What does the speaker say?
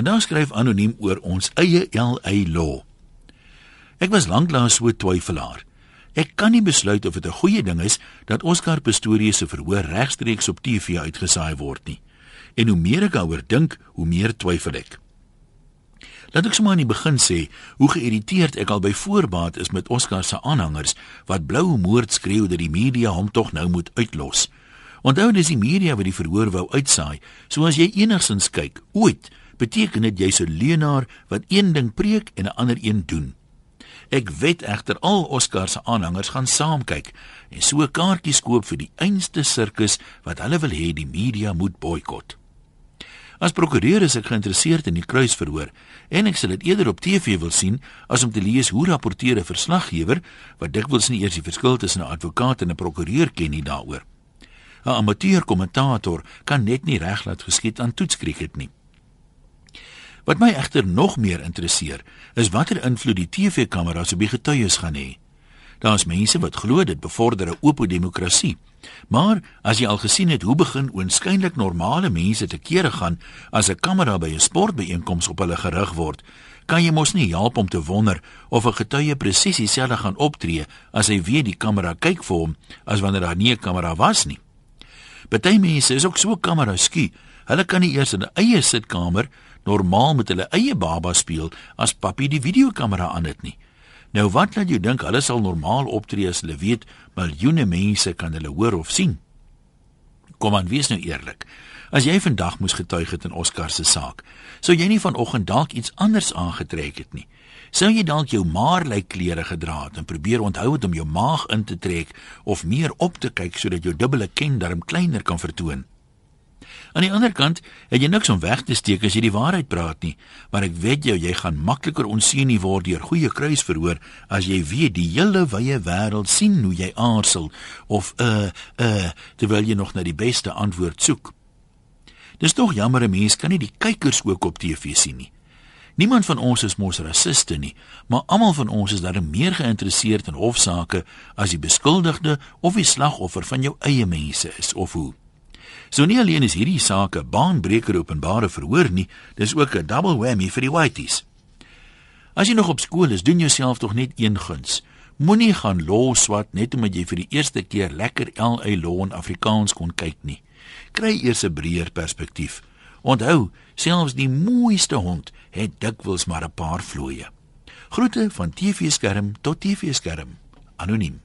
Vandag skryf anoniem oor ons eie LA law. Ek was lanklaas so twyfelaar. Ek kan nie besluit of dit 'n goeie ding is dat Oscar Pistorius se verhoor regstreeks op TV uitgesaai word nie. En hoe meer ek daaroor dink, hoe meer twyfel ek. Laat ek sommer aan die begin sê hoe geïrriteerd ek al by voorbaat is met Oscar se aanhangers wat blou moord skreeu dat die media hom tog nou moet uitlos. Onthou dis die media wat die verhoor wou uitsaai. So as jy enigsins kyk, ooit beteken dit jy's 'n leienaar wat een ding preek en 'n ander een doen. Ek weet egter al Oscar se aanhangers gaan saam kyk en so kaartjies koop vir die einste sirkus wat hulle wil hê die media moet boikot. As prokureur is ek geïnteresseerd in die kruisverhoor en ek sal dit eerder op TV wil sien as om te lees hoe rapporteer 'n verslaggewer wat dikwels nie eers die verskil tussen 'n advokaat en 'n prokureur ken nie daaroor. 'n amateur kommentator kan net nie reg laat geskied aan toetskriket nie. Wat my egter nog meer interesseer, is watter invloed die TV-kameras op die getuies gaan hê. Daar's mense wat glo dit bevorder 'n oop demokrasie. Maar as jy al gesien het hoe begin oënskynlik normale mense te kere gaan as 'n kamera by 'n sportbyeenkoms op hulle gerig word, kan jy mos nie help om te wonder of 'n getuie presies dieselfde gaan optree as hy weet die kamera kyk vir hom as wanneer daar nie 'n kamera was nie. Party mense is ook so kamera skie. Hulle kan nie eers in 'n eie sitkamer normaal met hulle eie baba speel as papi die videokamera aan het nie. Nou wat laat jou dink hulle sal normaal optree as hulle weet miljoene mense kan hulle hoor of sien? Kom aan, wees nou eerlik. As jy vandag moes getuig het in Oscar se saak, sou jy nie vanoggend dalk iets anders aangetrek het nie sou jy dalk jou maarlyk klere gedra het en probeer onthou het om jou maag in te trek of meer op te kyk sodat jou dubbele kendarm kleiner kan vertoon. Aan die ander kant, het jy niks om weg te steek as jy die waarheid praat nie, maar ek weet jou jy gaan makliker onseënie word deur goeie kruisverhoor as jy weet die hele wye wêreld sien hoe jy aarzel of uh uh terwyl jy nog na die beste antwoord soek. Dis tog jammer 'n mens kan nie die kykers ook op TV sien nie. Niemand van ons is mos rassiste nie, maar almal van ons is darem meer geïnteresseerd in hofsaake as die beskuldigde of die slagoffer van jou eie mense is of hoe. So nie alleen is hierdie saak 'n baanbreker openbare verhoor nie, dis ook 'n double whammy vir die whiteys. As jy nog op skool is, doen jouself tog net een guns. Moenie gaan los wat net omdat jy vir die eerste keer lekker LA Law in Afrikaans kon kyk nie. Kry eers 'n breër perspektief. Onthou, selfs die mooiste hond het dikwels maar 'n paar vloeie. Groete van TV-skerm tot TV-skerm. Anoniem.